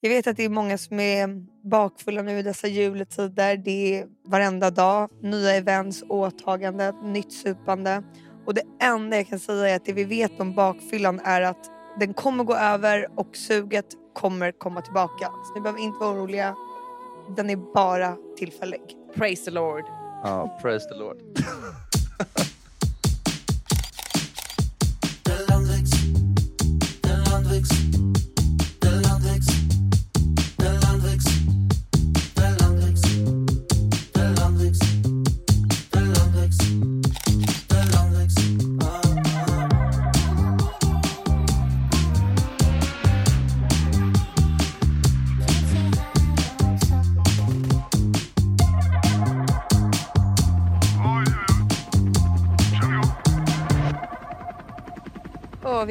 Jag vet att det är många som är bakfulla nu i dessa juletider. Det är varenda dag nya events, åtaganden, nytt supande. Och det enda jag kan säga är att det vi vet om bakfyllan är att den kommer gå över och suget kommer komma tillbaka. Så ni behöver inte vara oroliga. Den är bara tillfällig. Praise the Lord. Ja, praise the Lord.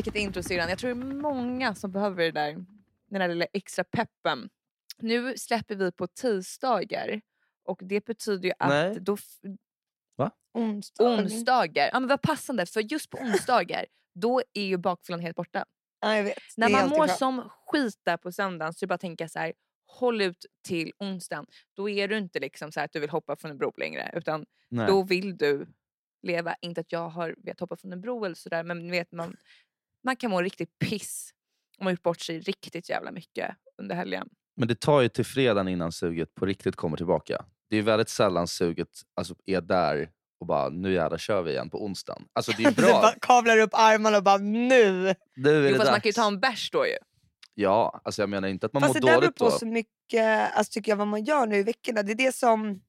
vilket intro syrran. Jag tror det är många som behöver det där, den där lilla extra peppen. Nu släpper vi på tisdagar och det betyder ju att Nej. då f- Onsdag. onsdagar, ja men vad passande för just på onsdagar då är ju bakfyllan helt borta. Ja, jag vet. När man mår skönt. som skit där på söndagen så är det bara att tänka så här, håll ut till onsdagen. Då är du inte liksom så här att du vill hoppa från en bro längre utan Nej. då vill du leva. Inte att jag har vet hoppa från en bro eller sådär men ni vet man, man kan må riktigt piss om man gjort bort sig riktigt jävla mycket under helgen. Men det tar ju till fredagen innan suget på riktigt kommer tillbaka. Det är väldigt sällan suget alltså, är där och bara nu jävlar kör vi igen på onsdagen. Alltså det är Du bra. bara kavlar upp armarna och bara nu. Nu är Jo, det fast man kan ju ta en bärs då ju. Ja, alltså jag menar inte att man Fast det mår där beror dåligt på då. så mycket alltså, tycker jag, vad man gör nu i veckorna. Det är det som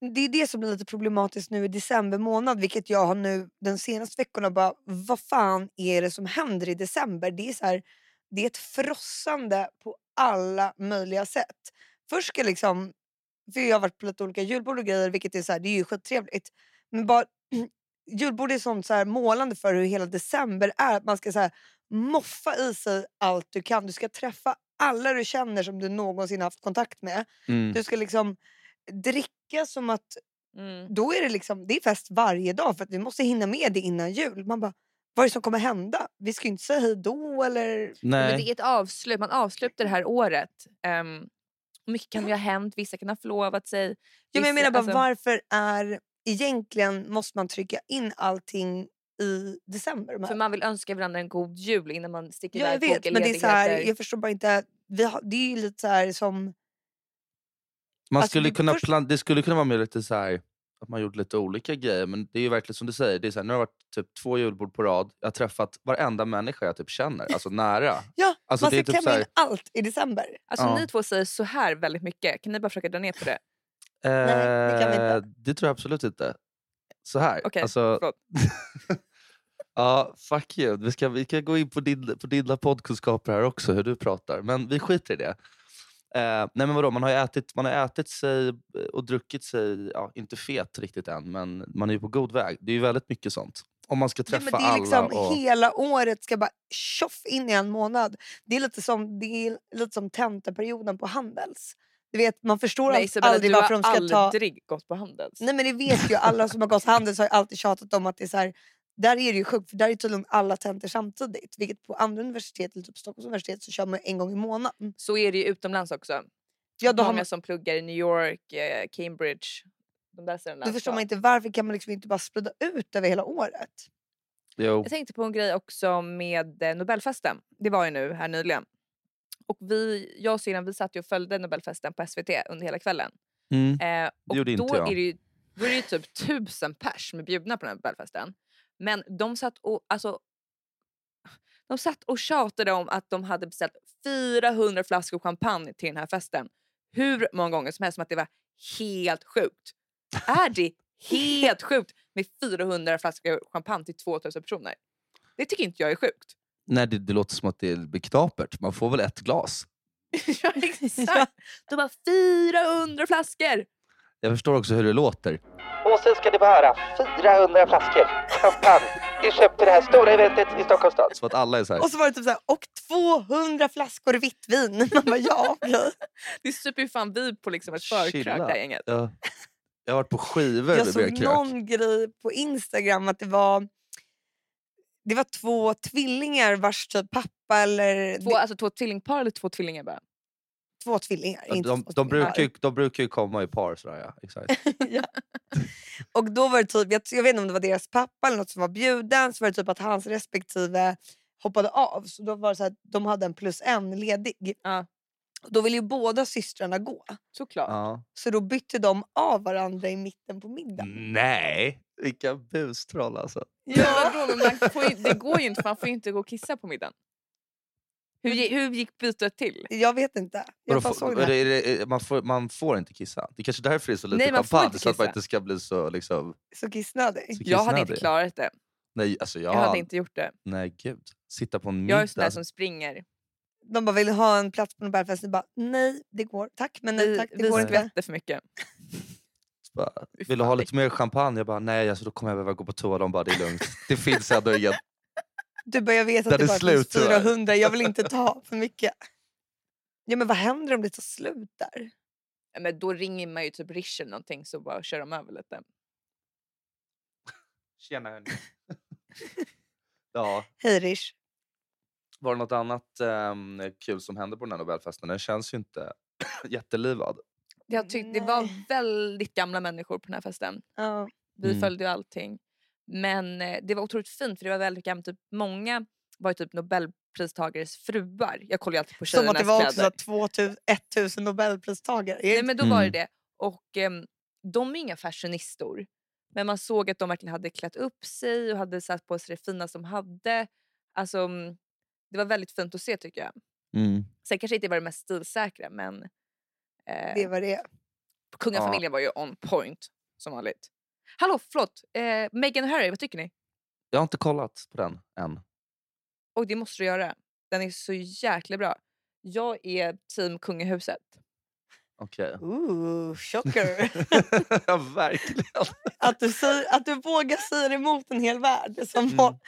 det är det som blir lite problematiskt nu i december månad vilket jag har nu den senaste veckorna bara vad fan är det som händer i december? Det är så här, det är ett frossande på alla möjliga sätt. Först ska liksom, för jag har varit på lite olika julbord och grejer vilket är så här, det är ju skittrevligt. Men bara julbord är sånt så här målande för hur hela december är. Att man ska så här, moffa i sig allt du kan. Du ska träffa alla du känner som du någonsin haft kontakt med. Mm. Du ska liksom dricka som att Mm. då är det liksom det är fest varje dag för att vi måste hinna med det innan jul. Man bara, vad är det som kommer hända? Vi ska ju inte säga hej då eller... Men Nej. det är ett avslut, man avslutar det här året. Um, mycket kan ju ha hänt, vissa kan ha förlovat sig. Ja, men jag vissa- menar bara alltså- varför är egentligen måste man trycka in allting i december? För man vill önska varandra en god jul innan man sticker Ja, jag iväg på vet, men det är så här, jag förstår bara inte. Vi har, det är ju lite så här som... Man Alltså, skulle det kunna först- plan- det skulle kunna vara mer lite så här att man gjort lite olika grejer. Men det är ju verkligen som du säger, det är så här, nu har det varit typ två julbord på rad. Jag har träffat varenda människa jag typ känner, alltså nära. Ja, Alltså, man det är ska typ klämma här- in allt i december. Alltså Ja. ni två säger så här väldigt mycket, kan ni bara försöka dra ner på det? det kan vi inte. Eh, det tror jag absolut inte. Så här. Okej, alltså, förlåt. ja, fuck you. Vi ska, vi kan gå in på, din, på dina poddkunskaper här också, hur du pratar. Men vi skiter i det. Eh, nej men vadå, man har ju ätit, man har ätit sig och druckit sig, ja, inte fet riktigt än, men man är ju på god väg. Det är ju väldigt mycket sånt. Om man ska Ja, träffa men det är liksom alla. Och, Hela året ska bara tjoff in i en månad. Det är lite som, det är lite som tentaperioden på Handels. Du vet, man förstår Nej Isabella, aldrig du har varför de ska ta... aldrig gått på Handels. Nej men det vet ju alla som har gått Handels har ju alltid tjatat om att det är så här, där är det ju sjukt för där är tydligen alla tentor samtidigt. Vilket på andra universitet, eller typ Stockholms universitet, så kör man en gång i månaden. Så är det ju utomlands också. Ja, då, har Många man, som pluggar i New York, eh, Cambridge. De där ställena. då förstår man inte varför kan man liksom inte bara sprida ut över hela året. jo, Jag tänkte på en grej också med eh, Nobelfesten. Det var ju nu här nyligen. Och vi, jag och syrran vi satt ju och följde Nobelfesten på SVT under hela kvällen. mm, Eh, och gjorde då inte jag. Är det ju, då är det ju typ tusen pers som är bjudna på den här Nobelfesten. Men de satt och, alltså, de satt och tjatade om att de hade beställt 400 flaskor champagne till den här festen. Hur många gånger som helst som att det var helt sjukt. Är det helt sjukt med 400 flaskor champagne till 2000 personer? Det tycker inte jag är sjukt. nej, det, det låter som att det blir knapert. Man får väl ett glas. ja, exakt. De bara 400 flaskor! Jag förstår också hur det låter. Och sen ska ni få höra 400 flaskor champagne är köpt till det här stora eventet i Stockholms stad. Så att alla är så här. Och så var det typ så här, och 200 flaskor vitt vin. Man bara ja okej. Det super ju fan vi på liksom ett förkrök det här gänget. Ja. Jag har varit på skivor Jag med såg krök. någon grej på Instagram att det var Det var två tvillingar vars typ pappa eller... Två, alltså två tvillingpar eller två tvillingar bara? Två tvillingar. Inte De, två de, brukar ju, de brukar ju komma i par sådär ja. Exakt. ja. Och då var det typ, jag, jag vet inte om det var deras pappa eller något som var bjuden, så var det typ att hans respektive hoppade av. Så då var det så att de hade en plus en ledig. Ja. Och Då ville ju båda systrarna gå. Såklart. Ja. Så då bytte de av varandra i mitten på middagen. Nej, vilka bustroll alltså. Ja. Vadå, men man får ju, det går ju inte man får ju inte gå och kissa på middagen. Hur, hur gick bytet till? Jag vet inte. Jag bara såg är det. det, är det, man, får, man får inte kissa. Det är kanske därför det är så lite Nej, man får champagne. inte Så att man inte ska bli så liksom... Så kissnödig. Så Jag hade inte kissnödig. klarat det. Nej, alltså jag, Jag hade inte gjort det. Nej gud. Sitta på en middag. Jag är sån där som springer. De bara ville ha en plats på Nobelfesten. Bara, nej, det går. Tack, men nej Vi, tack. Det vi går inte. skvätter för mycket. bara, Vill du ha lite mer champagne? Jag bara, nej alltså, då kommer jag behöva gå på toa. De bara, det är lugnt. Det finns ändå inget. Du bara, jag vet att det bara slut, finns tyvärr. 400. Jag vill inte ta för mycket. Ja, men vad händer om det tar slut där? Ja, Men då ringer man ju typ Rish eller någonting så bara kör de över lite. Tjena hörni. ja, Hej Rish. var det något annat ehm, kul som hände på den här Nobelfesten? Den känns ju inte jättelivad. Jag tyckte det var väldigt gamla människor på den här festen. Ja. Vi Mm. följde ju allting. Men eh, det var otroligt fint för det var väldigt gammalt. Typ, många var ju typ Nobelpristagares fruar. Jag kollar ju alltid på Som tjejernas att det var också kläder. så här 2000, 1000 Nobelpristagare. Nej men då var det Mm. det. Och ehm, de är inga fashionistor. Men man såg att de verkligen hade klätt upp sig och hade satt på sig det fina som hade. Alltså, mm, det var väldigt fint att se tycker jag. Mm. Sen kanske inte var det mest stilsäkra men eh, det var det. kungafamiljen var ju on point som vanligt. Hallå förlåt, eh, Meghan och Harry, vad tycker ni? Jag har inte kollat på den än. Och det måste du göra. Den är så jäkla bra. Jag är team kungahuset. Okej. Ooh, chocker. ja, verkligen. att, du säger, att du vågar säga emot en hel värld. Som Mm. var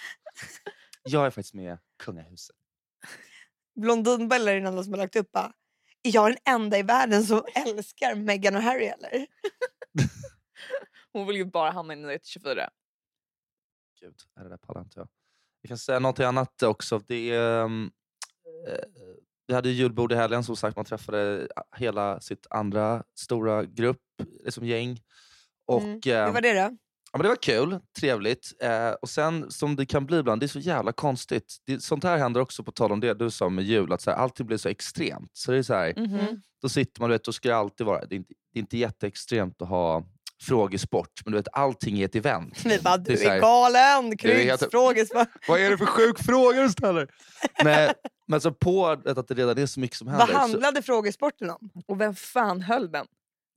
Jag är faktiskt med i kungahuset. Blondinbella är den enda som har lagt upp. Är jag den enda i världen som älskar Meghan och Harry eller? Hon vill ju bara hamna i Nyhet 24. Gud, är det där pallar inte jag. Jag kan säga något annat också. Det är, ehm, eh, vi hade ju julbord i helgen som sagt. Man träffade hela sitt andra stora grupp, liksom gäng. Och, Mm. ehm, Det var det då? Ja, men det var kul, trevligt. Eh, och sen som det kan bli ibland, det är så jävla konstigt. Det, sånt här händer också på tal om det du sa med jul, att så här, allting blir så extremt. Så det är så här, Mm. Då sitter man, vet, då ska alltid vara, det är inte, det är inte jätteextremt att ha frågesport, men du vet allting är ett event. Vi bara, Det är du så här- är galen. Det är helt- Krydsfrågor. Vad är det för sjuk fråga du ställer? Nej, men så på att det redan är så mycket som Vad händer. Så, handlade frågesporten om? Och vem fan höll den?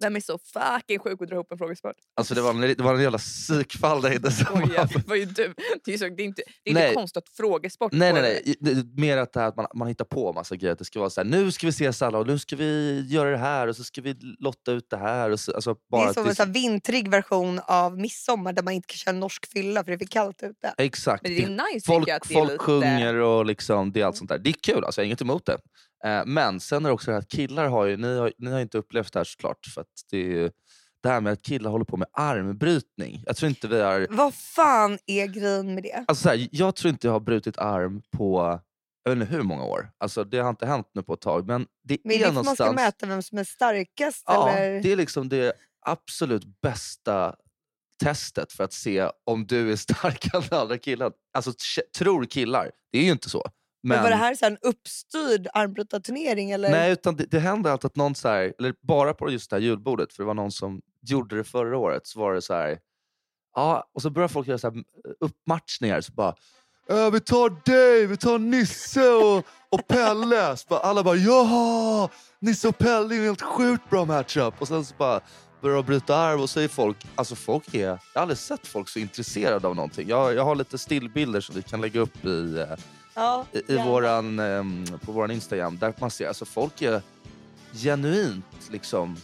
Vem är så fucking sjuk att dra ihop en frågesport? alltså det, var en, det var en jävla psykfall där inne. Oj, ja, det var ju du. Det är, så, det är inte, det är inte konstigt att frågesport Nej, nej, nej. Det är mer att, det här att man, man hittar på massa grejer. Att det ska vara så här, nu ska vi ses alla och nu ska vi göra det här och så ska vi lotta ut det här. Och så, alltså bara det är att som en sån här vintrig version av midsommar där man inte kan köra norsk fylla för det är för kallt ute. Exakt. Men det är nice folk att det är folk lite... sjunger och liksom, det är allt sånt där. Det är kul, alltså, jag har inget emot det. Eh, men sen är det också det här att killar har ju, ni har, ni har inte upplevt det här såklart. För att det, är, ju- det här med att killar håller på med armbrytning. Jag tror inte vi har... Vad fan är grejen med det? Alltså så här, jag tror inte jag har brutit arm på jag vet inte hur många år. Alltså, det har inte hänt nu på ett tag. Men det Men är för att man någonstans... ska mäta vem som är starkast? Ja, eller? det är liksom det absolut bästa testet för att se om du är starkare än andra killar. Alltså tror killar. Det är ju inte så. Men, Men, var det här så här en uppstyrd armbrytarturnering? Eller? nej, utan det, det händer alltid att någon så här, eller bara på just det här julbordet, för det var någon som gjorde det förra året, så var det så här. Ja, och så börjar folk göra så här uppmatchningar. Så bara, "Äh, vi tar dig, vi tar Nisse och, och Pelle. Så bara, alla bara ja, Nisse och Pelle är en helt sjukt bra matchup. Och sen så bara börjar de bryta arv och så är folk, alltså folk är, jag har aldrig sett folk så intresserade av någonting. Jag, jag har lite stillbilder som vi kan lägga upp i, eh, ja, i, i våran, ehm, på vår Instagram där man ser alltså folk är genuint liksom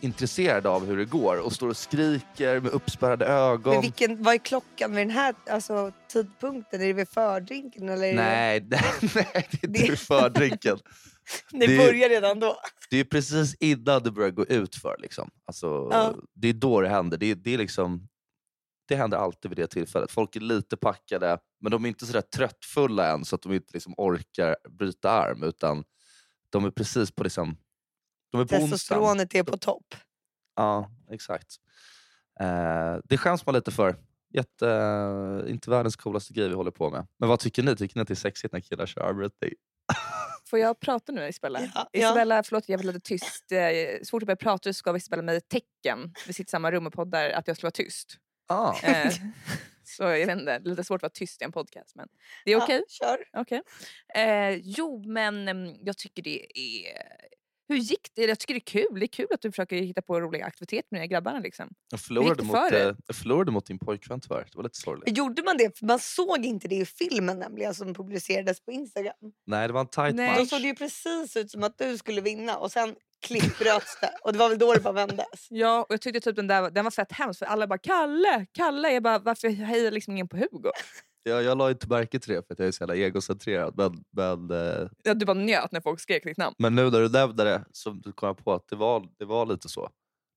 intresserade av hur det går och står och skriker med uppspärrade ögon. Men vilken, vad är klockan vid den här alltså, tidpunkten? Är det vid fördrinken? Eller är Nej, nej, nej, det är inte Det- vid fördrinken. det, det det- börjar redan då? Det är precis innan det börjar gå ut för. Liksom. Alltså, Ja. Det är då det händer. Det är, det är liksom... det händer alltid vid det tillfället. Folk är lite packade, men de är inte så där tröttfulla än så att de inte liksom orkar bryta arm. Utan de är precis på, liksom, de är på. Testosteronet är på topp. Ja, exakt. Eh, det skäms man lite för. Jätte, eh, inte världens coolaste grej vi håller på med. Men vad tycker ni? Tycker ni att det är sexigt när killar kör armwrestling? Får jag prata nu Isabella? Ja, ja. Isabella, förlåt jag var lite tyst. Eh, Så fort jag börjar prata så gav Isabella mig ett tecken. Vi sitter i samma rum och poddar att jag skulle vara tyst. Ah. Eh, så jag vet inte, det är lite svårt att vara tyst i en podcast men det är okej. Ja, kör. Okej. Eh, jo, men em, jag tycker det är... Hur gick det? Jag tycker det är kul. Det är kul att du försöker hitta på roliga aktiviteter med de här grabbarna. Liksom. Jag, förlorade det mot, för eh, jag förlorade mot din pojkvän tyvärr. Det var lite sorgligt. Gjorde man det? För man såg inte det i filmen nämligen som publicerades på Instagram. Nej, det var en tight Nej. Då match. såg det ju precis ut som att du skulle vinna och sen klipp bröts det. Och det var väl då det bara vändes. Ja, och jag tyckte typ den där den var fett hemskt för alla bara “Kalle, Kalle”. Jag bara “Varför hejar liksom ingen på Hugo?” Jag, jag la inte märke till det för att jag är så jävla egocentrerad. Men, men, eh, ja, Du bara njöt när folk skrek ditt namn. men nu när du nämnde det så kom jag på att det var, det var lite så.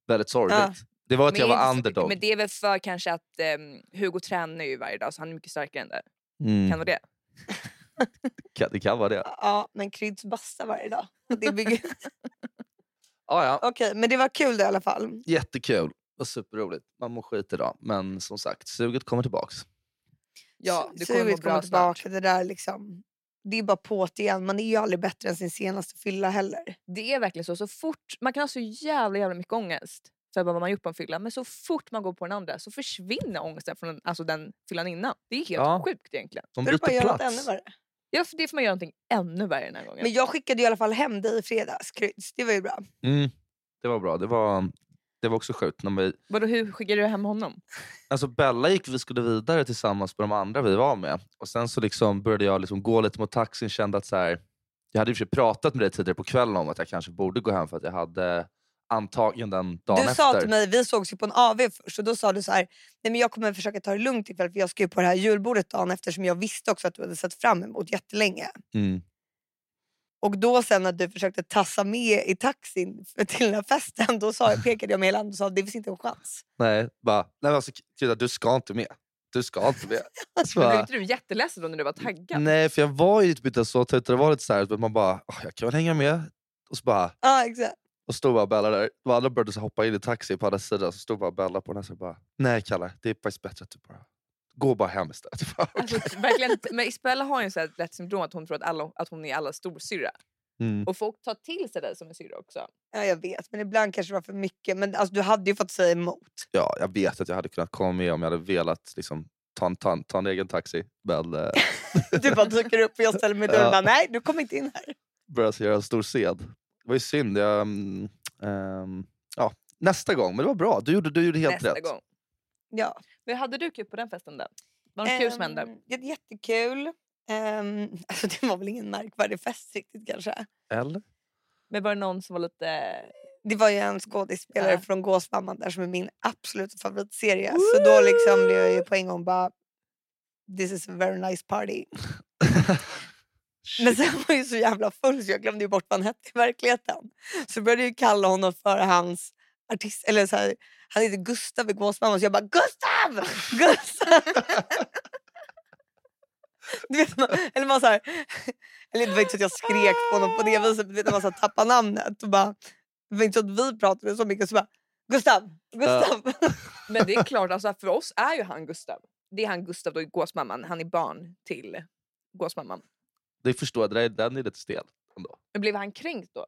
Väldigt sorgligt. Ja. Det var att Men jag var underdog. Men det är väl för kanske att em, Hugo tränar ju varje dag så han är mycket starkare än det. Mm. Kan vara det? Kan, det kan vara det. Ja, men Kryds bastar varje dag. Och Det bygger... Ah, ja. Okej, men det var kul det i alla fall. Jättekul och superroligt. Man mår skit idag. Men som sagt, suget kommer tillbaks. Ja, det kommer Suget kommer snart. tillbaka. Det, där liksom, det är bara på't igen. Man är ju aldrig bättre än sin senaste fylla heller. Det är verkligen så. så fort, man kan ha så jävla, jävla mycket ångest för vad man gjort på en fylla men så fort man går på den andra så försvinner ångesten från den, alltså den fyllan innan. Det är helt Ja. sjukt egentligen. De det byter plats. ännu värre. Ja, för det får man göra någonting ännu värre den här gången. Men jag skickade i alla fall hem dig i fredags, Kryds. Det var ju bra. Mm. Det var bra. Det var, det var också sjukt. När vi, Vadå, hur skickade du hem honom? alltså Bella gick vi skulle vidare tillsammans med de andra vi var med. Och Sen så liksom började jag liksom gå lite mot taxin. Kände att så här, jag hade sig pratat med dig tidigare på kvällen om att jag kanske borde gå hem för att jag hade antagligen den dagen Du efter. sa till mig, vi sågs ju på en AV först och då sa du så här, nej men jag kommer försöka ta det lugnt ikväll för jag ska ju på det här julbordet dagen eftersom jag visste också att du hade sett fram emot jättelänge. Mm. Och då sen när du försökte tassa med i taxin till den här festen, då sa jag, pekade jag med hela handen och sa det finns inte en chans. Nej, bara, nej men alltså, Krydda, du ska inte med. Du ska inte med. Så blev inte du jätteledsen då när du var taggad? nej, för jag var ju typ inte så trött. Det var lite så här, att man bara, "Åh, jag kan väl hänga med. Och så bara, Ja exakt. Och stod bara Bella där. De andra började så hoppa in i taxi på andra sidan. Så stod bara Bella på den här sidan och bara, nej Kalle, det är faktiskt bättre att du bara går bara hem istället. Bara, Alltså, "Okej." verkligen, men Isabella har ju här lätt syndrom att hon tror att, alla, att hon är alla storsyrra. mm. Och folk tar till sig dig som en syrra också. Ja jag vet men ibland kanske det var för mycket. Men alltså, du hade ju fått säga emot. Ja, jag vet att jag hade kunnat komma med om jag hade velat liksom, ta, en, ta, en, ta en egen taxi. Men eh, Du bara dyker upp och jag ställer mig i dörren Ja. och nej du kommer inte in här. började göra en stor sed. Det var ju synd. Jag, ehm, ja, nästa gång, men det var bra. Du gjorde, du gjorde helt nästa rätt. gång. Ja. Men hade du kul på den festen då? Var det något kul som hände? Ehm, jättekul. Um, alltså, det var väl ingen märkvärdig fest riktigt kanske. Eller? Men var det någon som var lite... Det var ju en skådespelare Ja. från Gåsmamman där som är min absoluta favoritserie. Så då liksom blev jag ju på en gång bara This is a very nice party. Men sen var jag så jävla full så jag glömde bort vad han hette i verkligheten. Så började jag kalla honom för hans artist... Eller så här, han heter Gustav i Gåsmamman så jag bara Gustav! Gustav! Du vet, man, eller man så här, eller det var inte så att jag skrek på honom på det viset, men när man så här, tappar namnet. Och bara, det var inte så att vi pratade så mycket så bara Gustav! Gustav! Men det är klart, alltså, för oss är ju han Gustav. Det är han Gustav då i Gåsmamman. Han är barn till Gåsmamman. Det förstår jag, det där- den är lite stel. Ändå. Men blev han kränkt då?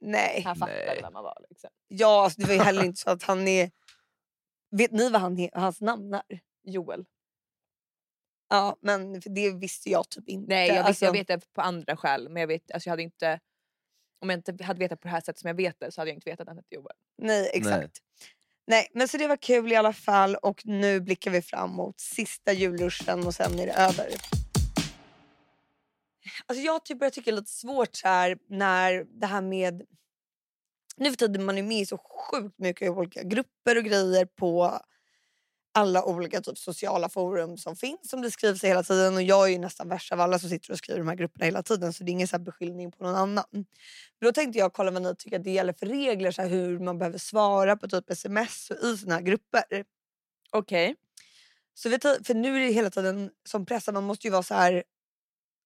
Nej. Han fattade Nej. vem han var. Liksom. Ja, alltså, det var ju heller inte så att han är... Vet ni vad han, hans namn är? Joel. Ja, men för det visste jag typ inte. Nej, jag, visste, Alltså, jag vet det på andra skäl. Men jag, vet, alltså, jag hade inte... Om jag inte hade vetat på det här sättet som jag vet det så hade jag inte vetat att han hette Joel. Nej, exakt. Nej. men så det var kul i alla fall och nu blickar vi fram mot sista julruschen och sen är det över. Alltså jag typ börjar tycka det är lite svårt så här när det här med... Nu för tiden man är med i så sjukt mycket olika grupper och grejer på alla olika typ sociala forum som finns som det skrivs hela tiden och jag är ju nästan värst av alla som sitter och skriver de här grupperna hela tiden så det är ingen så beskyllning på någon annan. Men då tänkte jag kolla vad ni tycker att det gäller för regler, så här, hur man behöver svara på typ sms och i såna här grupper. Okej. Så vi för nu är det hela tiden som pressar, man måste ju vara så här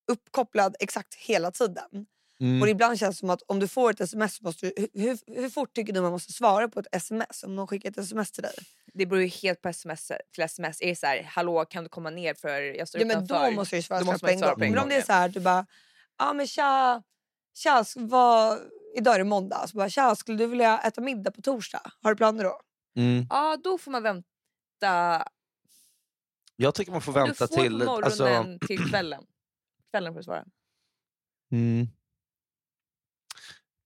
uppkopplad exakt hela tiden. Mm. Och ibland känns det som att om du får ett sms, måste du, hur, hur, fort tycker du man måste svara på ett sms om någon skickar ett sms till dig? Det beror ju helt på sms till sms. Är det så här, hallå kan du komma ner för jag står Ja, men utanför? då måste jag ju svara Då måste på en svara gång. på en Men om gång, det är så här, du bara, ja men tja, tja vad, idag är det måndag, så bara, tja skulle du vilja äta middag på torsdag? Har du planer då? Mm. Ja, då får man vänta. Jag tycker man får Du vänta får till... på morgonen Alltså, till kvällen. Kvällen får du svara. mm.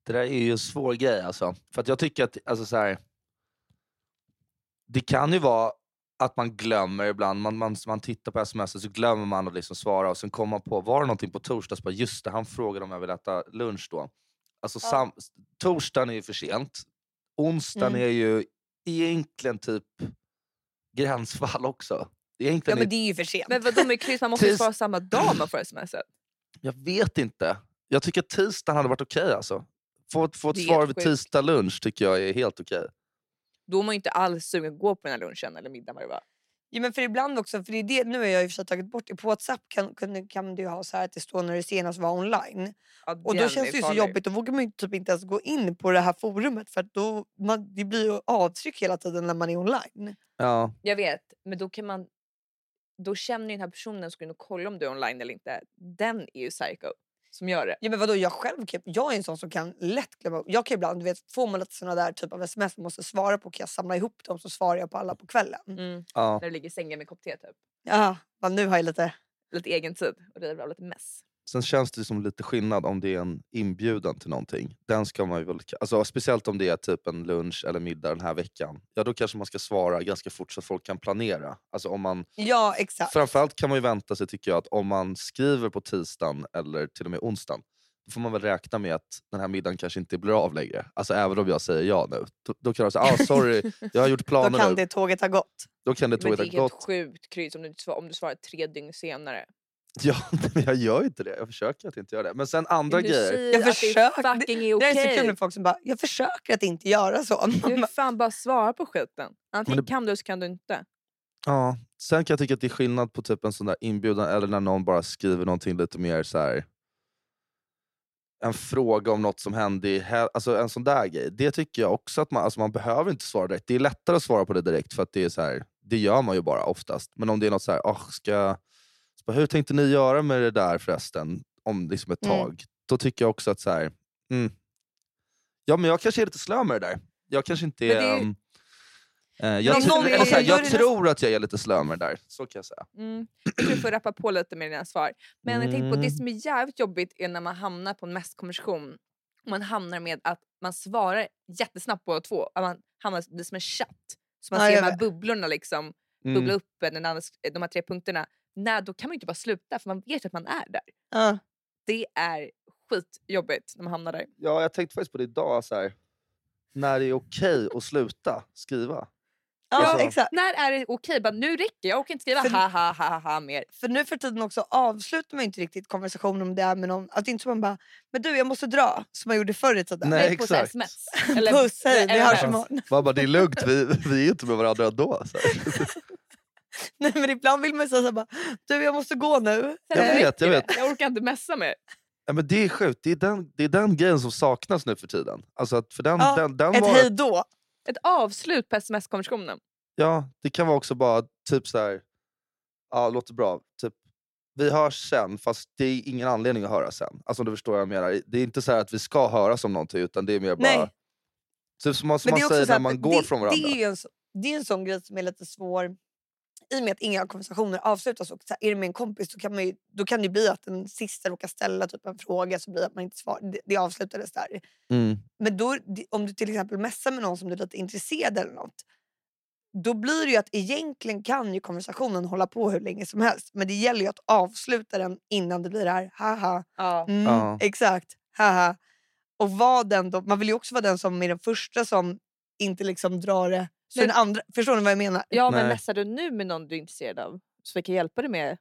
Det där är ju en svår grej alltså. För att jag tycker att, alltså så här, det kan ju vara att man glömmer ibland, man, man, man tittar på sms och så glömmer man att liksom svara och sen kommer man på, var det någonting på torsdag? Så bara, just det, han frågade om jag vill äta lunch då. Alltså Ja. sam, torsdagen är ju för sent. Onsdagen Mm. är ju egentligen typ gränsfall också. Ja Egentligen är men det är ju för sent. Men vadå med kryss? Man måste ju svara samma dag man får smset. Jag vet inte. Jag tycker att tisdagen hade varit okej alltså. Få, ett- få ett svar vid sjukt. tisdag lunch tycker jag är helt okej. Då är man ju inte alls sugen att gå på den här lunchen eller middagen vad det var. Ja, men för ibland också, för det är det, nu har jag och för tagit bort det. På Whatsapp kan, kan, kan du ha så här att det står när det senast var online. Ja, Och då känns det ju så jobbigt, då vågar man ju typ inte ens gå in på det här forumet för att då, man, det blir ju avtryck hela tiden när man är online. Ja. Jag vet, men då kan man... Då känner ju den här personen som går in och kollar om du är online eller inte. Den är ju psycho som gör det. Ja men vadå, jag själv kan, jag är en sån som kan lätt glömma. Jag kan ibland, du vet, får man lite såna där typ av sms man måste svara på kan jag samla ihop dem så svarar jag på alla på kvällen. Mm. Ja. När du ligger i sängen med kopp te typ. Ja, men nu har jag lite... Lite egen tid och river av lite mess. Sen känns det som lite skillnad om det är en inbjudan till någonting. Den ska man ju väl, alltså, speciellt om det är typ en lunch eller middag den här veckan. Ja då kanske man ska svara ganska fort så att folk kan planera. Alltså, om man, Ja exakt. framförallt kan man ju vänta sig tycker jag att om man skriver på tisdagen eller till och med onsdagen då får man väl räkna med att den här middagen kanske inte blir av längre. Alltså även om jag säger ja nu. Då, då kan jag säga ah, sorry, jag har gjort Då planer kan nu. det tåget ha gått. Då kan det Men det tåget är ha helt gått. sjukt kryss om du, om du svarar tre dygn senare. Ja, jag gör inte det. Jag försöker att inte göra det. Men sen andra grejer. Jag att det försöker- fucking är Det är så kul med folk som bara, jag försöker att inte göra så. Du fan bara svara på skiten. Antingen det- kan du så kan du inte. Ja. Sen kan jag tycka att det är skillnad på typ en sån där inbjudan eller när någon bara skriver någonting lite mer så här. En fråga om något som hände i alltså en sån där grej. Det tycker jag också att man, alltså man behöver inte svara direkt. Det är lättare att svara på det direkt för att det är så här, det gör man ju bara oftast. Men om det är något så här, "Åh, ska jag, så bara, hur tänkte ni göra med det där förresten? Om liksom ett Mm. tag. Då tycker jag också att så här, mm, ja men jag kanske är lite slö med det där. Jag kanske inte är... är ju- ehm, eh, jag, tr- här, gör jag tror att jag är lite slö med det där, så kan jag säga. Mm. Du får rappa på lite med dina svar. Men jag tänker på det Mm. som är jävligt jobbigt är när man hamnar på en mässkonversation. Man hamnar med att man svarar jättesnabbt på två. Att man hamnar det som en chatt. Så man Ja, ser de här bubblorna liksom. Mm. Bubbla upp den andra, de här tre punkterna. Nej, då kan man ju inte bara sluta för man vet att man är där. Ja. Det är skitjobbigt när man hamnar där. Ja, jag tänkte faktiskt på det idag, så här, när det är okej att sluta skriva. Ja, Alltså- exakt. När är det okej? Bara, nu räcker jag orkar inte skriva För- ha ha ha ha, ha mer. För nu för tiden också avslutar man inte riktigt konversationen om det är med någon. Att det inte så man bara, men du jag måste dra, som man gjorde förr i tiden. Nej, Eller exakt. sms. Puss, hej, vi eller hörs imorgon. Man bara, det är lugnt, vi, vi är inte med varandra ändå. Så. Nej men ibland vill man säga såhär bara, du jag måste gå nu. Jag vet, jag vet. Jag orkar inte messa mer. Ja, men det är sjukt, det är, den, det är den grejen som saknas nu för tiden. Alltså att för den, Ja, den, den Ett var, hej då. Ett avslut på sms-konversationen. Ja, det kan vara också bara typ så här. ja låter bra, typ vi hörs sen fast det är ingen anledning att höra sen. Alltså om du förstår vad jag menar. Det är inte så här att vi ska höras om någonting utan det är mer bara Nej. Typ som man, som man säger så när att man går det, från varandra. Det är en, så- det är en sån grej som är lite svår. I och med att inga konversationer avslutas och så här, är det med en kompis då kan, man ju, då kan det bli att den sista råkar ställa typ en fråga så blir det att man inte svarar. Det, det avslutades där. Mm. Men då, om du till exempel messar med någon som du är lite intresserad eller något. Då blir det ju att egentligen kan ju konversationen hålla på hur länge som helst. Men det gäller ju att avsluta den innan det blir det här haha. Ja. Mm, Ja. Exakt, haha. Och vara den då, man vill ju också vara den som är den första som inte liksom drar det. Så Men- den andra, förstår ni vad jag menar? ja, men Nej. messar du nu med någon du är intresserad av? Så vi kan hjälpa dig med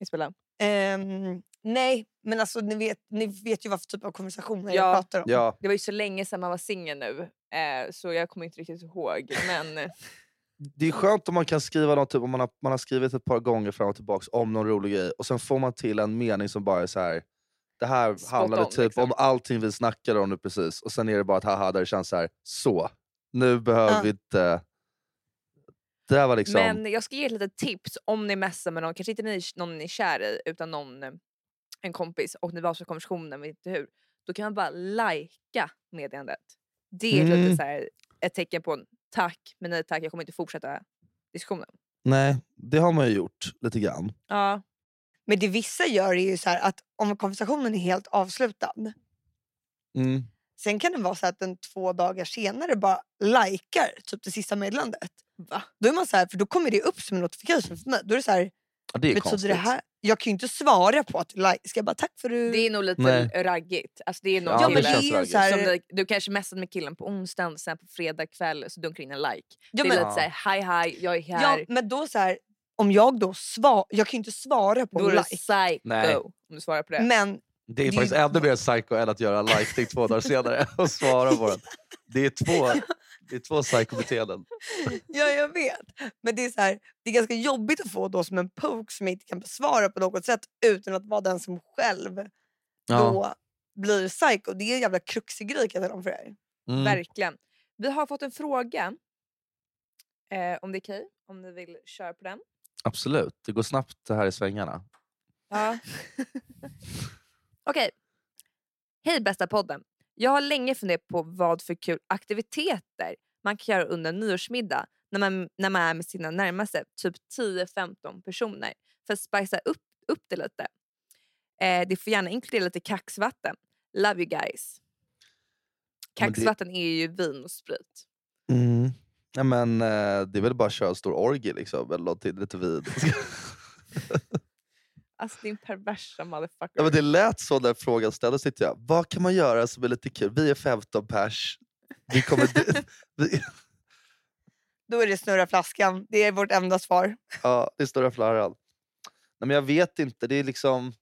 inspela. Ehm, nej, men alltså ni vet, ni vet ju vad för typ av konversationer Ja. jag pratar om. Ja, Det var ju så länge sedan man var singel nu. Eh, så jag kommer inte riktigt ihåg. Men det är skönt om man kan skriva något, typ, om man har, man har skrivit ett par gånger fram och tillbaka om någon rolig grej och sen får man till en mening som bara är så här. Det här Spot handlade on, typ liksom. om allting vi snackade om nu precis och sen är det bara ett haha där det känns så här. så. Nu behöver Ja. vi inte... Det här var liksom... Men jag ska ge ett litet tips om ni messar med någon, kanske inte ni, någon ni är kär i utan någon, en kompis och ni var så konversationen, vet inte hur. Då kan man bara lajka meddelandet. Det är Mm. lite så här, ett tecken på en tack men nej tack jag kommer inte fortsätta diskussionen. Nej, det har man ju gjort lite grann. Ja. Men det vissa gör är ju så här att om konversationen är helt avslutad. Mm. Sen kan det vara så att den två dagar senare bara likar typ det sista meddelandet. Va? Då är man så här, för då kommer det upp som en notification för mig. Då är det så här, Ja, det är betyder konstigt. det här? Jag kan ju inte svara på att like. Ska jag bara tack för du... Det är nog lite Nej. raggigt. Alltså det är nog Ja, ja det men kille det är så här, som du, du kanske messade med killen på onsdagen sen på fredag kväll så dunkar in en like. ja, det är men, lite såhär hej hej jag är här. ja, men då så här, om jag då svarar, jag kan ju inte svara på Då är en du like. psycho Nej. om du svarar på det. Men Det är faktiskt ju- ännu mer psycho än att göra en like två dagar senare och svara på den. Det är två, det är två psykobeteenden. Ja, jag vet. Men det är, så här, det är ganska jobbigt att få då som en poke som jag inte kan besvara på något sätt utan att vara den som själv då blir psycho. Det är en jävla kruxig grej kan jag tala om för er. Mm. Verkligen. Vi har fått en fråga. Eh, om det är okej, om ni vill köra på den. Absolut, det går snabbt det här i svängarna. Ja. Okej. Hej bästa podden. Jag har länge funderat på vad för kul aktiviteter man kan göra under en nyårsmiddag när man, när man är med sina närmaste, typ 10-15 personer. För att spicea upp, upp det lite. Eh, det får gärna inkludera lite kaxvatten. Love you guys. Men det- Kaxvatten är ju vin och sprit. Mm. Ja, men, eh, det är väl bara att köra en stor orgie liksom, eller någonting, lite vin. Alltså din perversa motherfucker. ja, men det lät så när frågan ställdes. Jag, vad kan man göra som är lite kul? Vi är 15 pers. Vi kommer vi, Då är det snurra flaskan. Det är vårt enda svar. ja, det är stora flarran. Nej, men jag vet inte, det är liksom...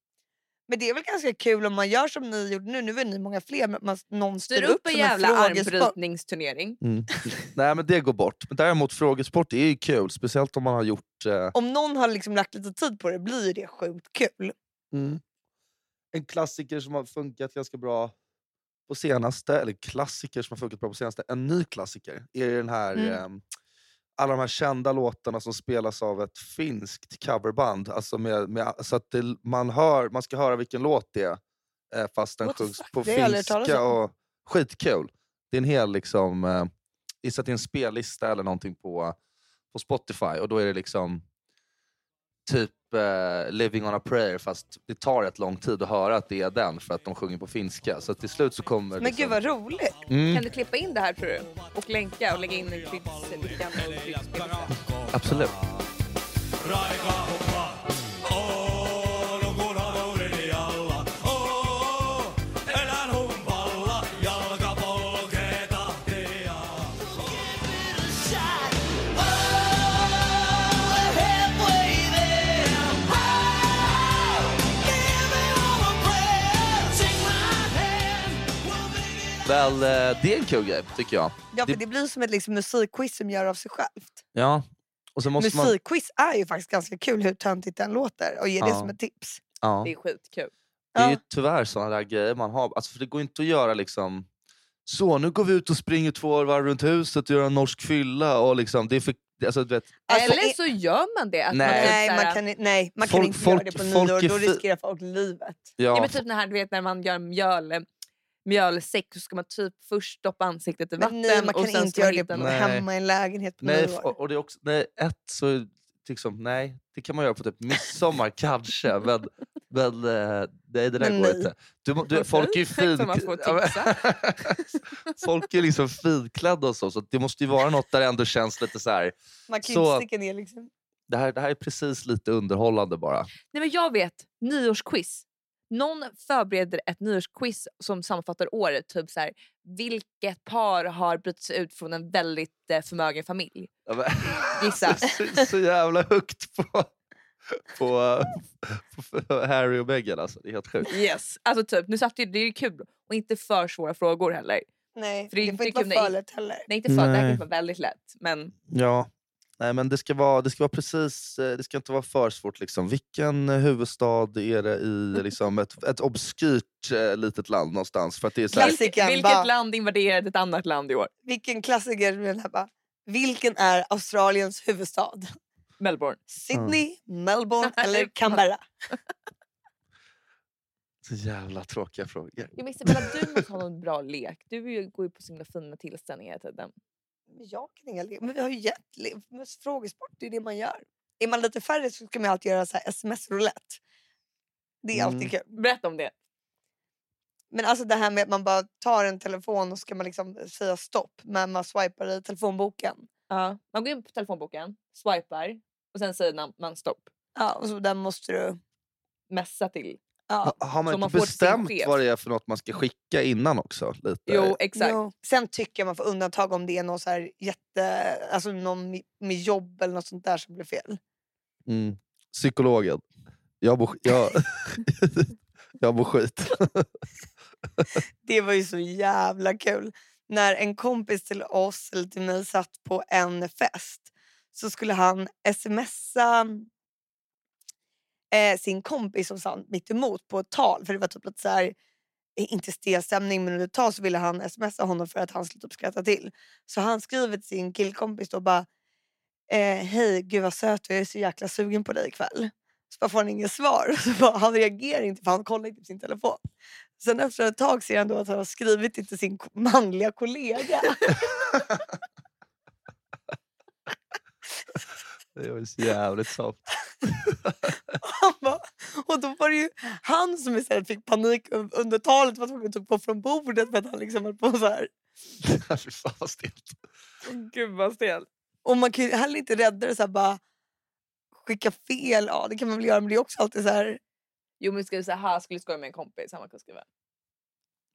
Men det är väl ganska kul om man gör som ni gjorde nu. Nu är ni många fler. Men man, någon Styr styr upp en jävla armbrytningsturnering. Mm. Nej men det går bort. Men däremot frågesport är ju kul. Speciellt om man har gjort... Eh, Om någon har liksom lagt lite tid på det blir det sjukt kul. Mm. En klassiker som har funkat ganska bra på senaste, eller klassiker som har funkat bra på senaste, en ny klassiker är den här Mm. ehm, alla de här kända låtarna som spelas av ett finskt coverband. Alltså med, med, så att det, man, hör, man ska höra vilken låt det är eh, fast den What sjungs fuck? på Det finska. Och, skitkul! Det är en hel liksom, eh, det är en spellista eller någonting på, på Spotify och då är det liksom typ eh, Living on a prayer fast det tar rätt lång tid att höra att det är den för att de sjunger på finska. Så till slut så kommer Men liksom, gud vad roligt. mm, Kan du klippa in det här tror du? Och länka och lägga in en krydds- lite grann och kryddspelare. Absolut. Väl, eh, det är en kul grej tycker jag. Ja, för Det- det blir som ett liksom, musikquiz som gör av sig självt. Ja. Och så måste man, Musikquiz är ju faktiskt ganska kul hur töntigt den låter och ge det Ja. som ett tips. ja. Det är skitkul. Det är ju tyvärr sådana där grejer man har. Alltså, för det går inte att göra liksom... Så, nu går vi ut och springer två varv runt huset och gör en norsk fylla. Och liksom, det är för, alltså, du vet, Alltså, Eller i- så gör man det. Att Nej. Man typ Nej, man kan, nej, man kan Folk- inte folk- göra det på folk nyår. Då riskerar folk livet. ja, Ja, men typ när, här, du vet, när man gör mjöl, mjölsäck så ska man typ först stoppa ansiktet i vatten Men nej, man och kan sen inte göra man det. Nej. hemma i en lägenhet på nej, f- och det är också, nej, ett så liksom, nej, det kan man göra på typ midsommar kanske. Men, men eh, nej, det där Men går nej. inte. Du, du, folk är ju fin... folk är liksom finklädda och så, så det måste ju vara något där det ändå känns lite så här. Man kan så- inte sticka ner liksom. Det här, det här är precis lite underhållande bara. Nej, men jag vet, nyårsquiz. Någon förbereder ett nyårsquiz som sammanfattar året. Typ så här, vilket par har brutit sig ut från en väldigt eh, förmögen familj? Ja, men- Gissa. så, så jävla högt på, på, på Harry och Meghan alltså. Det är helt sjukt. Yes. Alltså typ, nu satt det är ju kul och inte för svåra frågor heller. Nej, För det är det, får inte vara för lätt heller. Nej inte för, det här kan Nej. vara väldigt lätt men Ja. Nej, men det ska vara, det ska vara precis, eh, det ska inte vara för svårt. Liksom. Vilken eh, huvudstad är det i liksom, ett, ett obskyrt eh, litet land någonstans? För att det är så här, Vilket bara, land invaderade ett annat land i år? vilken klassiker med den här bara, vilken är Australiens huvudstad? Melbourne. Sydney, Melbourne eller Canberra? så jävla tråkiga frågor. Jag Isabella, du måste ha någon bra lek. Du är ju- går ju på så himla fina tillställningar hela tiden. Men jag kan inga Men vi har ju gett frågesport, det är det man gör. Är man lite färre så ska man alltid göra så sms-roulette. Det är alltid Mm. kul. Berätta om det. Men alltså det här med att man bara tar en telefon och ska man liksom säga stopp men man swipar i telefonboken. Ja. Man går in på telefonboken, swipar och sen säger man- man stopp. Ja, och så där måste du... Messa till. Ja. Ha, har man Så man inte sin bestämt vad det är för något man ska skicka innan också? Lite? Jo, exakt. Jo. Sen tycker jag man får undantag om det är någon så här jätte, alltså någon med, med jobb eller något sånt där som blir fel. Mm. Psykologen. Jag mår, jag, jag mår skit. Det var ju så jävla kul. När en kompis till oss, eller till mig, satt på en fest så skulle han smsa eh, sin kompis som satt mitt emot på ett tal. För det var typ lite så här, inte stel stämning men under ett tag så ville han smsa honom för att han skulle typ skratta till. Så han skriver till sin killkompis då bara eh, Hej gud vad söt du är, jag är så jäkla sugen på dig ikväll. Så bara får han inget svar. Så bara, han reagerar inte för han kollar inte på sin telefon. Sen efter ett tag ser han då att han har skrivit till sin manliga kollega. Det var så jävligt soft. Och då var det ju han som istället fick panik un- under talet var tvungen att gå från bordet för att han liksom höll på så här. Fy fan vad stelt. Gud vad stel. Och man kan ju heller inte rädda det så här bara skicka fel. Ja det kan man väl göra men det är också alltid så här. Jo men ska du säga här skulle skoja med en kompis. Han var skriva.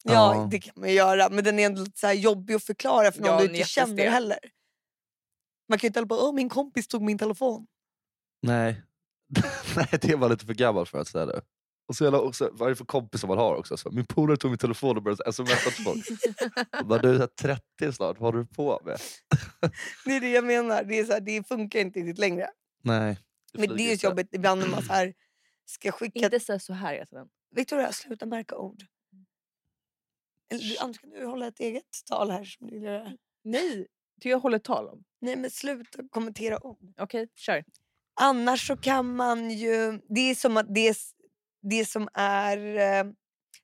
Ja, Ja. det kan man ju göra men den är ändå lite så här jobbig att förklara för någon Ja, du inte känner heller. Man kan ju inte hålla på åh min kompis tog min telefon. Nej. Nej, det var lite för gammal för att säga det. Och så jävla, också, vad är det för kompisar man har också? Så, min polare tog min telefon och började smsa till folk. Bara, du är 30 snart, vad håller du på med? Det är det jag menar. Det, är så här, det funkar inte riktigt längre. Nej. Men det är ju jobbigt ibland när man så här ska skicka... Inte säga så här hela tiden. Victoria, sluta märka ord. Eller, annars kan du hålla ett eget tal här. Som du vill göra. Nej, det jag håller tal om. Nej men sluta kommentera ord. Okej, kör. Annars så kan man ju... Det är som att det, det som är eh,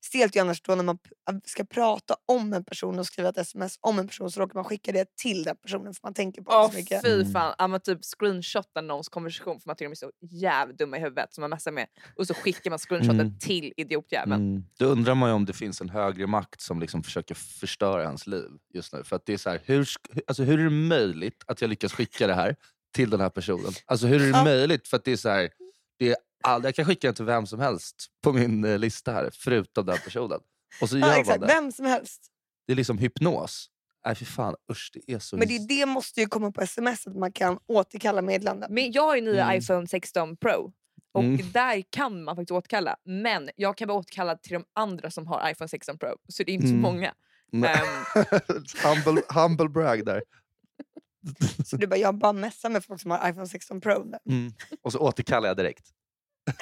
stelt ju annars då när man ska prata om en person och skriva ett sms om en person så råkar man skicka det till den personen för man tänker på det Åh så mycket. fy Mm. fan. Ja, man typ screenshotar någons konversation för man tycker de är så jävligt dumma i huvudet som man messar med. Och så skickar man screenshoten Mm. till idiotjäveln. Mm. Då undrar man ju om det finns en högre makt som liksom försöker förstöra hans liv just nu. För att det är så här, hur, alltså hur är det möjligt att jag lyckas skicka det här till den här personen? Alltså hur är det Ja. möjligt? För att det är så här, det är all, jag kan skicka den till vem som helst på min eh, lista här, förutom den personen. Och så gör Ja, man exakt, det. vem som helst. Det är liksom hypnos. Nej fy fan, usch det är så... Men det, det måste ju komma på sms att man kan återkalla meddelanden. Men jag har ju nya Mm. iPhone 16 Pro. Och Mm. där kan man faktiskt återkalla. Men jag kan bara återkalla till de andra som har iPhone 16 Pro. Så det är inte Mm. så många. Ehm, humble, humble brag där. Så du bara, jag bara messar med folk som har iPhone 16 Pro. nu. Mm. Och så återkallar jag direkt.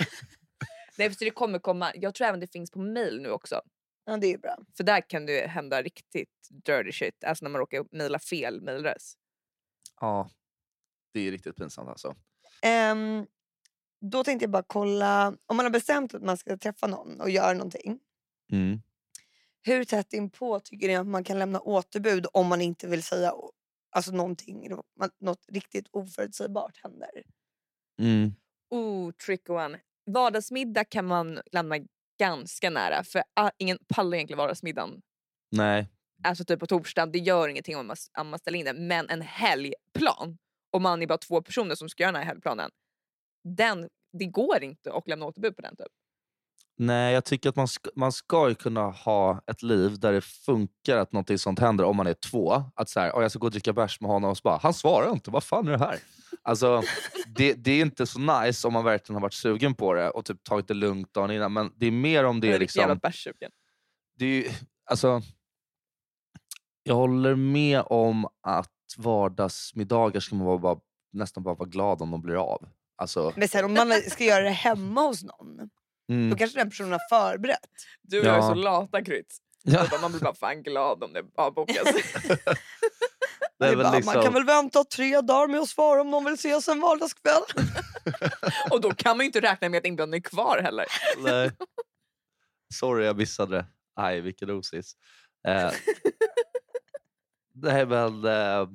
nej, för det kommer komma. Jag tror även det finns på mail nu också. Ja, det är ju bra. För där kan det hända riktigt dirty shit. Alltså när man råkar mejla fel mejladress. Ja, det är riktigt pinsamt alltså. Ehm, då tänkte jag bara kolla, om man har bestämt att man ska träffa någon och göra någonting. Mm. Hur tätt inpå tycker ni att man kan lämna återbud om man inte vill säga alltså någonting, något riktigt oförutsägbart händer? Mm. Oh, trick one. Vardagsmiddag kan man lämna ganska nära. För ah, ingen pallar egentligen vardagsmiddagen. Nej, Alltså typ på torsdag, det gör ingenting om man, om man ställer in det. Men en helgplan, om man är bara två personer som ska göra den här helgplanen. Den, det går inte att lämna återbud på den. Typ. Nej, jag tycker att man ska, man ska ju kunna ha ett liv där det funkar att något sånt händer om man är två. Att så här, "Åh, jag ska gå och dricka bärs med honom och så bara, han svarar inte, vad fan är det här? Alltså, det, det är inte så nice om man verkligen har varit sugen på det och typ tagit det lugnt dagen innan. Men det är mer om det Jag är jävla liksom... bärssugen. Det är ju, alltså, jag håller med om att vardagsmiddagar ska man vara bara nästan bara vara glad om de blir av. Alltså, Men sen om man ska göra det hemma hos någon, mm. då kanske den personen har förberett. Du och jag är Ja. så lata Kryds. ja, Man blir bara fan glad om det avbokas. det bara, liksom, Man kan väl vänta tre dagar med att svara om de vill ses en vardagskväll. och då kan man ju inte räkna med att inbjudan är kvar heller. Nej. Sorry, jag missade det. Aj, vilken osis. Eh, det är väl... Eh,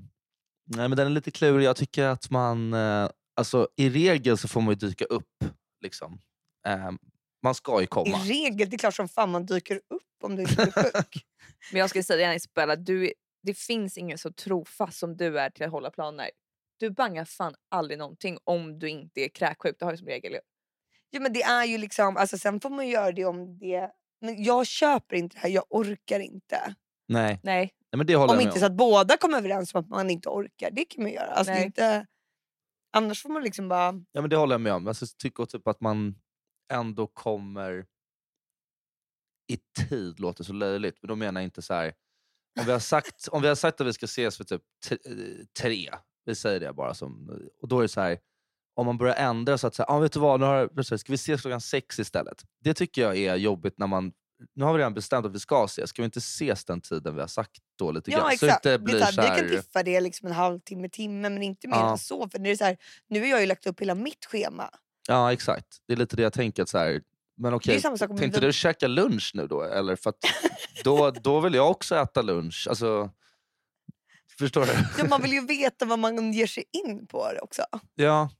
nej, men den är lite klurig. Jag tycker att man... Eh, alltså, I regel så får man ju dyka upp. Liksom. Eh, man ska ju I komma. regel, det är klart som fan man dyker upp om du inte är sjuk. Men jag ska säga Isabella, du, det finns ingen så trofast som du är till att hålla planer. Du bangar fan aldrig någonting om du inte är kräksjuk. Det har du som regel. ju. ja, men det är ju liksom, alltså, sen får man göra det om det... Men jag köper inte det här, jag orkar inte. Nej. Nej, nej, men det håller Om jag inte så att båda kommer överens om att man inte orkar, det kan man göra. Alltså, det är Nej. inte, annars får man liksom bara... Ja, men det håller jag med om. Alltså, Jag tycker typ att man ändå kommer i tid, låter så löjligt. Men då menar jag inte så här... Om vi har sagt, om vi har sagt att vi ska ses för typ eh, tre, vi säger det bara. Som, och då är det så här, om man börjar ändra så att säga, ah, vet du vad, nu har, ska vi ses klockan sex istället? Det tycker jag är jobbigt när man nu har vi redan bestämt att vi ska ses, ska vi inte ses den tiden vi har sagt då lite Ja grann? exakt. Så inte det blir så här, Vi kan piffa det liksom en halvtimme, timme men inte mer Ja. än så. För det är så här, nu har jag ju lagt upp hela mitt schema. Ja exakt, det är lite det jag tänker. Att så här, men okej, om tänkte vi- du käka lunch nu då? Eller för då, då vill jag också äta lunch. Alltså, förstår du? Ja, man vill ju veta vad man ger sig in på också. Ja.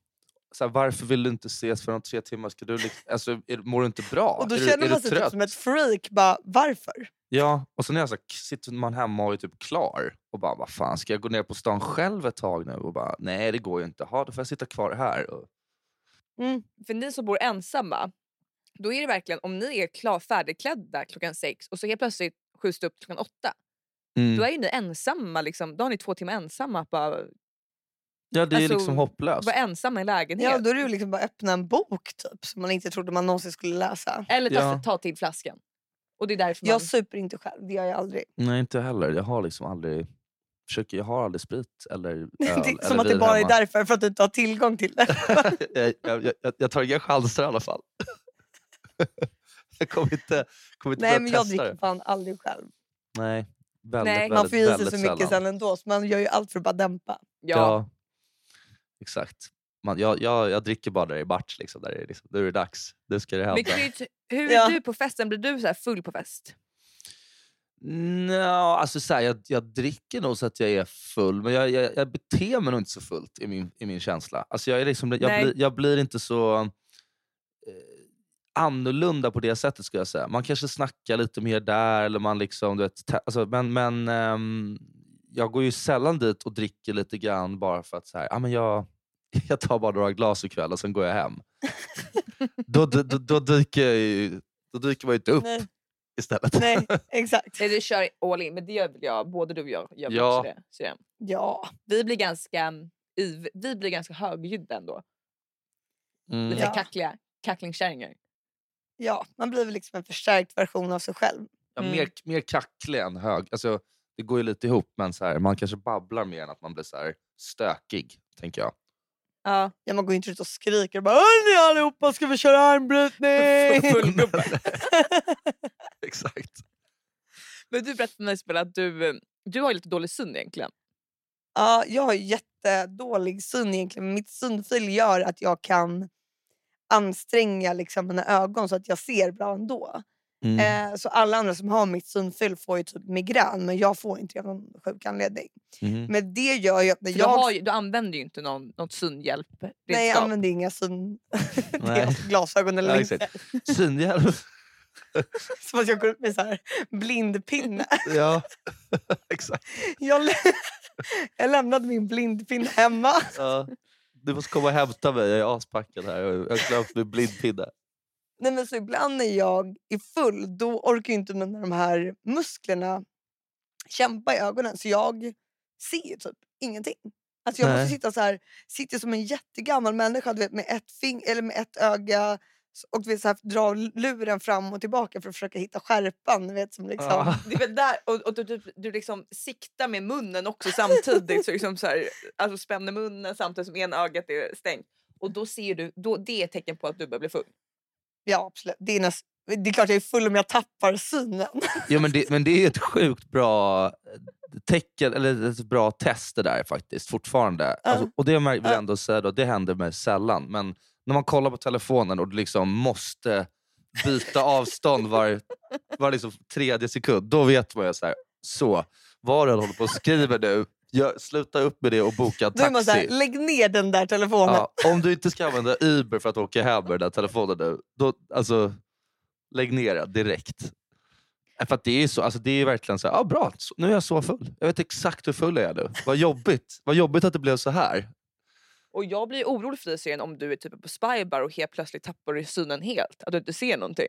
Så här, varför vill du inte ses för om tre timmar? Ska du liksom, alltså, är, mår du inte bra? Och då är du, känner är man du sig typ som ett freak. Bara, varför? Ja, och sen är jag så här, sitter man hemma och är typ klar och bara, vad fan, ska jag gå ner på stan själv ett tag nu? Och bara, nej det går ju inte. Ha, då får jag sitta kvar här. Och, Mm. för ni som bor ensamma, då är det verkligen om ni är klar, färdigklädda klockan sex och så helt plötsligt skjuts det upp klockan åtta. mm. Då är ju ni ensamma. Liksom. Då har ni två timmar ensamma bara Ja, det är alltså, liksom hopplöst. vara ensamma i en lägenhet. Ja, då är det liksom bara öppna en bok typ, som man inte trodde man någonsin skulle läsa. Eller ta, Ja. ta till flaskan. Och det är därför man... Jag super inte själv, det gör jag aldrig. Nej, inte heller. Jag har liksom aldrig... Försöker, jag har aldrig sprit eller öl. det är eller som att det bara är hemma. därför, för att du inte har tillgång till det. jag, jag, jag, tar inga chanser i alla fall. jag kommer inte, kommer inte Nej börja men jag dricker det. fan aldrig själv. Nej, väldigt, Nej. väldigt, Man får i sig så mycket sällan. sen ändå, så man gör ju allt för att bara dämpa. ja. Ja. exakt. Man, jag, jag, jag dricker bara där det är match. Liksom, där det är, liksom, nu är det dags. Nu ska det Men hända. Krydd, hur är Ja. du på festen? Blir du så här full på fest? Nå, alltså så här, jag, jag dricker nog så att jag är full, men jag, jag, jag beter mig nog inte så fullt i min, i min känsla. Alltså jag, är liksom, jag, blir, jag blir inte så eh, annorlunda på det sättet. ska jag säga. Man kanske snackar lite mer där, eller man liksom, du vet, alltså, men, men ehm, jag går ju sällan dit och dricker lite grann bara för att så här, ah, men jag, jag tar bara några glas ikväll och sen går jag hem. då, då, då, då, dyker jag ju, då dyker man ju inte upp Nej, istället. nej exakt. Nej, du kör all in, men det gör väl jag. Både du och jag gör Ja. också det. Så det. Ja. Vi blir ganska iv- vi blir ganska högljudda ändå. Mm. Lite Ja. kackliga kacklingkärringar. ja, man blir väl liksom en förstärkt version av sig själv. Ja, Mm. mer, mer kacklig än hög. Alltså, det går ju lite ihop, men så här, man kanske babblar mer än att man blir så här stökig. tänker jag. Ja. Ja, man går inte ut och skriker och bara Hörni allihopa ska vi köra armbrytning? Fullgubbe. Exakt. Men du berättade Isabella, att du, du har lite dålig sömn egentligen. Ja, jag har jättedålig sömn egentligen. Mitt sömnfel gör att jag kan anstränga liksom mina ögon så att jag ser bra ändå. Mm. Eh, så alla andra som har mitt sömnfel får ju typ migrän men jag får inte av någon sjuk anledning. Mhm. Men det gör ju att när För jag... du, har du använder ju inte någon, något sömnhjälp. Nej jag använder inga syn... Glasögon eller Ja, inte. Synhjälp. Som att jag går ut med så här blindpinne. ja, exakt. Jag, lä- jag lämnade min blindpinne hemma. Ja. Du måste komma och hämta mig, jag är aspackad här. Jag har glömt min blindpinne. Nej, men så ibland när jag är full då orkar inte mina de här musklerna kämpa i ögonen så jag ser typ ingenting. Alltså jag Nej. måste sitta så här, sitter som en jättegammal människa du vet, med, ett fing eller med ett öga Och vi så här, dra luren fram och tillbaka för att försöka hitta skärpan. du Vet, som liksom. Ja. Det är väl där, och, och du, du, du liksom siktar med munnen också samtidigt. Så liksom så här, alltså spänner munnen samtidigt som ena ögat är stängt. Och då ser du, då, det är ett tecken på att du börjar bli full. Ja, absolut. Det är, näst, det är klart jag är full om jag tappar synen. Jo, men, det, men det är ett sjukt bra tecken, eller ett bra test det där faktiskt fortfarande. Ja. Alltså, och det vill jag Ja. ändå säga då, det händer mig sällan. Men när man kollar på telefonen och du liksom måste byta avstånd var, var liksom tredje sekund, då vet man ju så här, så, vad du håller på och skriver nu, gör, sluta upp med det och boka en Då är man så taxi. här, lägg ner den där telefonen. Ja, om du inte ska använda Uber för att åka hem med den där telefonen nu, då, alltså, lägg ner den direkt. För att det är så, alltså det är verkligen så här, ah, bra, nu är jag så full. Jag vet exakt hur full jag är nu. Vad jobbigt, Vad jobbigt att det blev så här. Och jag blir orolig för dig Syrien om du är typ på spybar och helt plötsligt tappar du synen helt. Att du inte ser någonting.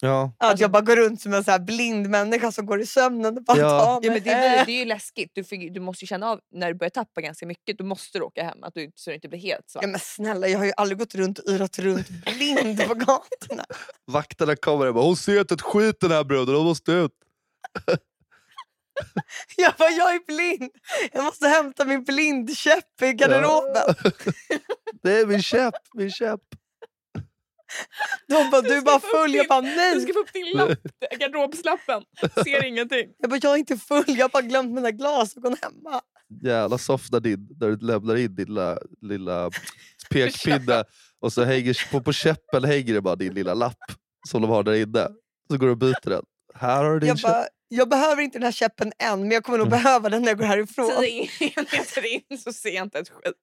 Ja. Att jag bara går runt som en så här blind människa som går i sömnen och bara Ja. tar Ja, mig men det, hem. det är ju läskigt. Du, får, du måste känna av när du börjar tappa ganska mycket. Då måste du åka hem att du, inte- så du inte blir helt svart. Ja, men snälla, jag har ju aldrig gått runt och yrat runt blind på gatorna. Vakterna kommer och bara, hon ser inte ett skit den här bruden, hon måste ut. Jag bara, jag är blind. Jag måste hämta min blindkäpp i garderoben. Det är min käpp, min käpp. De bara, du är bara full. Jag bara, Du nej. ska få upp din lapp, garderobslappen. Ser ingenting. Jag bara, jag är inte full. Jag har bara glömt mina glasögon hemma. Jävla soft när, din, när du lämnar in din lilla, lilla pekpinne och så hänger, på, på käppen hänger det bara din lilla lapp som de har där inne. Så går du och byter den. Här har du din Jag, käpp. bara, jag behöver inte den här käppen än, men jag kommer nog Mm. behöva den när jag går Så härifrån. det är inte in så ser jag inte ett skit.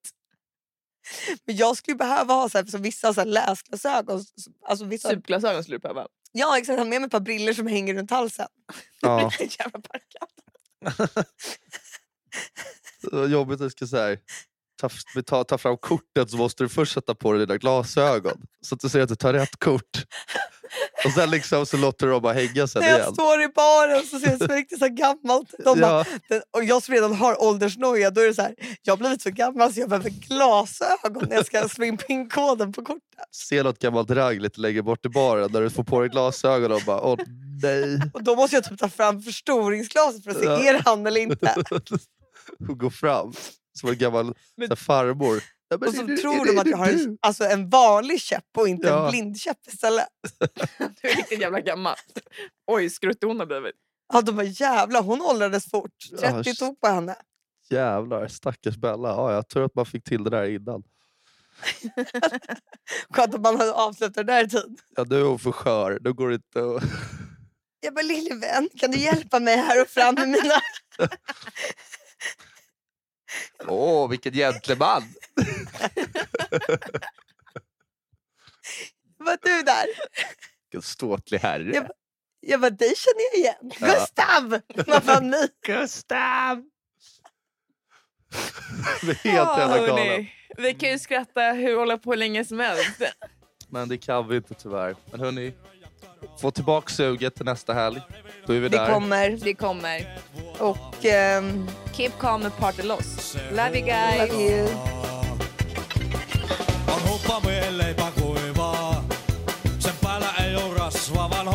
Men jag skulle behöva ha så här, så vissa så här läsglasögon. Alltså vissa, Superglasögon skulle du behöva. ja, exakt. Ha med mig ett par briller som hänger runt halsen. Ja. Jävla var jobbigt att jag ska säga ta, ta, ta fram kortet så måste du först sätta på dig dina glasögon. Så att du ser att du tar rätt kort. Och sen liksom så låter dem bara hänga sen När jag igen. står i baren så ser jag riktigt så gammalt. De bara, den, och jag som redan har åldersnoja, då är det så här, jag har blivit så gammal så jag behöver glasögon när jag ska slå in pinkoden på kortet. se något gammalt ragg lite längre bort i baren där du får på dig glasögon och bara åh nej. Och då måste jag typ ta fram förstoringsglaset för att se, Ja. är det han eller inte? och gå fram som en gammal Men- farmor. Ja, Och så det- tror är de det- att jag har det en, alltså en vanlig käpp och inte Ja. en blindkäpp istället. Du är riktigt jävla gammal. Oj, skruttig hon har blivit. Ja, de bara jävlar hon åldrades fort. 30 Ja, tog på henne. Jävlar, stackars Bella. Ja, jag tror att man fick till det där innan. Skönt att man hade avslutat det där i tid. Ja, nu är hon för skör. Nu går det inte att... Jag bara lille vän kan du hjälpa mig här och fram med mina... Åh, vilken gentleman! Vad du där? Vilken ståtlig herre. Jag, jag bara dig känner jag igen. Ja. Gustav! Man bara nej. Gustav! Det är helt Ja, jävla hörni. Vi kan ju skratta hur hålla på länge som helst. Men det kan vi inte tyvärr. Men hörni, få tillbaka suget till nästa helg. Då är vi Det där. kommer. Det kommer. Och... ehm, Keep calm and party loss. Love you guys. love you. ellei pakuivaa. Sen päällä ei oo rasva, vaan